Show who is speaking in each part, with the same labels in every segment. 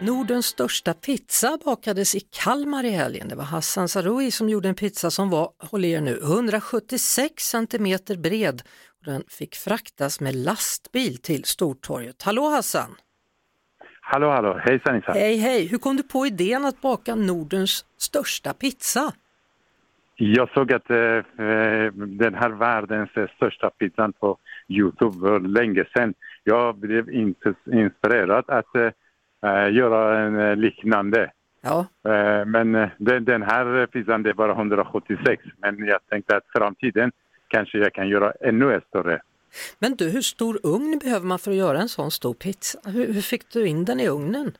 Speaker 1: Nordens största pizza bakades i Kalmar i helgen. Det var Hassan Saroui som gjorde en pizza som var, håll er nu, 176 centimeter bred och den fick fraktas med lastbil till Stortorget. Hallå Hassan!
Speaker 2: Hallå, hallå, hejsan hejsan.
Speaker 1: Hej hej! Hur kom du på idén att baka Nordens största pizza?
Speaker 2: Jag såg att eh, eh, den här världens eh, största pizzan på Youtube för länge sedan. Jag blev inte inspirerad att eh, göra en eh, liknande.
Speaker 1: Ja,
Speaker 2: Eh, men eh, den, den här pizzan det är bara 176. Men jag tänkte att framtiden kanske jag kan göra ännu större.
Speaker 1: men du, hur stor ugn behöver man för att göra en sån stor pizza? Hur, hur fick du in den i ugnen?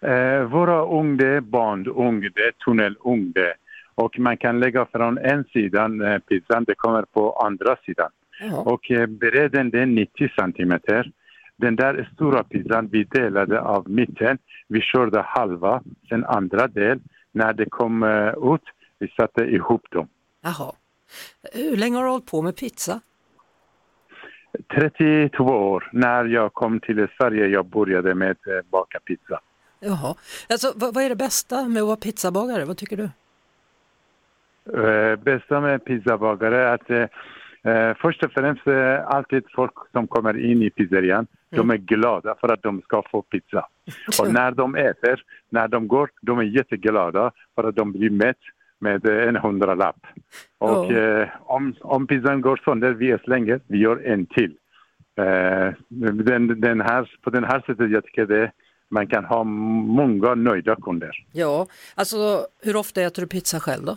Speaker 2: Eh, våra ugn det är bandugn, det är tunnelugn det. Och man kan lägga från en sidan eh, pizzan, det kommer på andra sidan.
Speaker 1: Ja.
Speaker 2: Och eh, bredden det är 90 centimeter. Den där stora pizzan vi delade av mitten. Vi körde halva, sen andra del. När det kom eh, ut, vi satte ihop dem.
Speaker 1: Jaha. Hur länge har du hållit på med pizza?
Speaker 2: 32 år. När jag kom till Sverige jag började med att eh, baka pizza.
Speaker 1: Jaha. Alltså, vad, vad är det bästa med att vara pizzabagare? Vad tycker du?
Speaker 2: Eh, bästa med pizzabagare är att eh, först och främst eh, alltid folk som kommer in i pizzerian, de är glada för att de ska få pizza. Och när de äter, när de går, de är jätteglada för att de blir mätt med en hundralapp. Och
Speaker 1: Ja.
Speaker 2: eh, om, om pizzan går sönder, vi slänger, vi gör en till. Eh, den, den här, på den här sättet jag tycker det, man kan ha många nöjda kunder.
Speaker 1: Ja, alltså hur ofta äter du pizza själv då?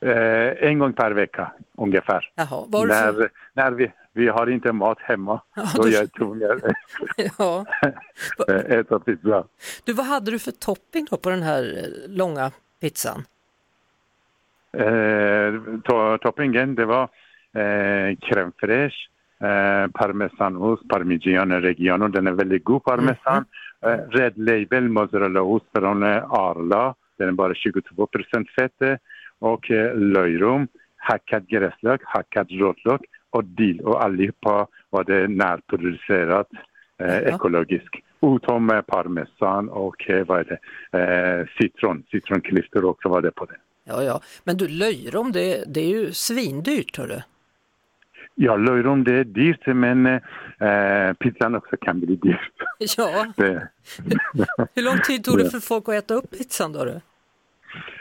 Speaker 2: Eh, en gång per vecka ungefär.
Speaker 1: Jaha, vad har du för...
Speaker 2: När, när vi, vi har inte mat hemma,
Speaker 1: Ja,
Speaker 2: då
Speaker 1: du-
Speaker 2: är jag tvungen att
Speaker 1: Ja.
Speaker 2: äta pizza.
Speaker 1: Du, vad hade du för topping då på den här eh, långa pizzan?
Speaker 2: Eh, to, toppingen det var eh, crème fraîche, eh, parmesanost, parmigiano reggiano, den är väldigt god parmesan. Eh, Red label mozzarellaost från eh, Arla, den är bara 22 procent fett. Eh, Och eh, löjrom, hackad gräslök, hackad råtlök och dill och allihopa var det närproducerat eh, ekologiskt. Utom eh, parmesan och eh, vad är det, eh, citron, citronklyftor också var det på det.
Speaker 1: Ja, ja, men du löjrom, det, det är ju svindyrt hörru.
Speaker 2: Ja, löjrom det är dyrt men eh, pizzan också kan bli dyrt.
Speaker 1: Ja, hur lång tid tog det för folk att äta upp pizzan då? Du?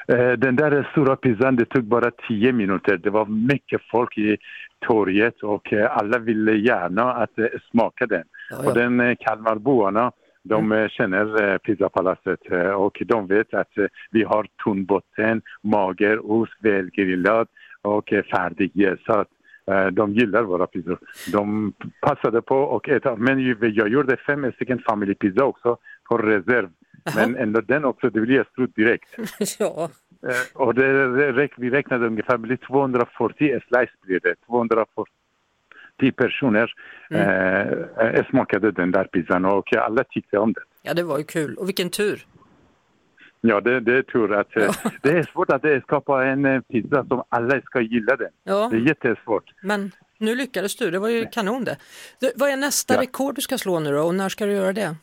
Speaker 2: Eh, den där stora pizzan det tog bara tio minuter. Det var mycket folk i torget och eh, alla ville gärna att eh, smaka den.
Speaker 1: Ja, ja.
Speaker 2: Och den Kalmarborna de eh, känner pizzapalatset och de vet att vi har tunnbotten, mager, ost, välgrillad och färdigjäsat. Eh, De gillar våra pizzor. De passade på att äta. Men jag gjorde fem stycken familjepizza också på reserv. Men ändå den också, det blir slut direkt.
Speaker 1: Ja,
Speaker 2: Eh, Och det, vi räknade ungefär, det blir 240 slice blir det. 240 personer eh, eh, smakade den där pizzan och alla tyckte om den.
Speaker 1: ja, det var ju kul. Och vilken tur.
Speaker 2: Ja, det, det är tur att eh, det är svårt att skapa en pizza som alla ska gilla den.
Speaker 1: Ja,
Speaker 2: Det är jättesvårt.
Speaker 1: men nu lyckades du, det var ju kanon det. Vad är nästa
Speaker 2: Ja.
Speaker 1: rekord du ska slå nu då och när ska du göra det?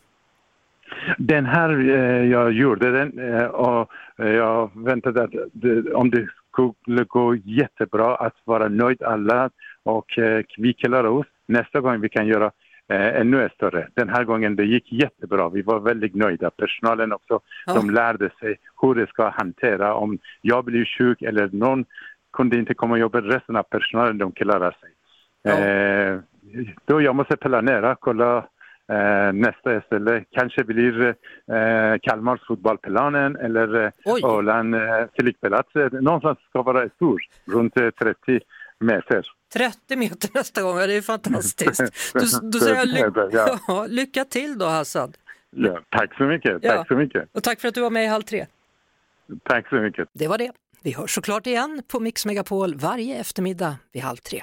Speaker 2: Den här, eh, jag gjorde den eh, och eh, jag väntade att det, om det skulle gå jättebra att vara nöjd alla och eh, vi klarar oss. Nästa gång vi kan göra eh, ännu större. Den här gången det gick jättebra. Vi var väldigt nöjda. Personalen också,
Speaker 1: Ja.
Speaker 2: de lärde sig hur det ska hantera om jag blir sjuk eller någon kunde inte komma och jobba. Resten av personalen de klarar sig.
Speaker 1: Ja.
Speaker 2: Eh, då jag måste planera, kolla nästa ställe. Kanske blir eh, Kalmars fotbollsplanen eller eh,
Speaker 1: Oj.
Speaker 2: Åland eh, flygplats. Eh, Någonstans ska vara stor, runt eh, 30 meter.
Speaker 1: 30 meter nästa gång, det är fantastiskt. Då, då säger ly-
Speaker 2: ja,
Speaker 1: lycka till då Hassan.
Speaker 2: Ja, tack så mycket.
Speaker 1: Ja.
Speaker 2: Tack så mycket.
Speaker 1: Och tack för att du var med i Halv tre.
Speaker 2: Tack så mycket.
Speaker 1: Det var det. Vi hörs såklart igen på Mix Megapol varje eftermiddag vid halv tre.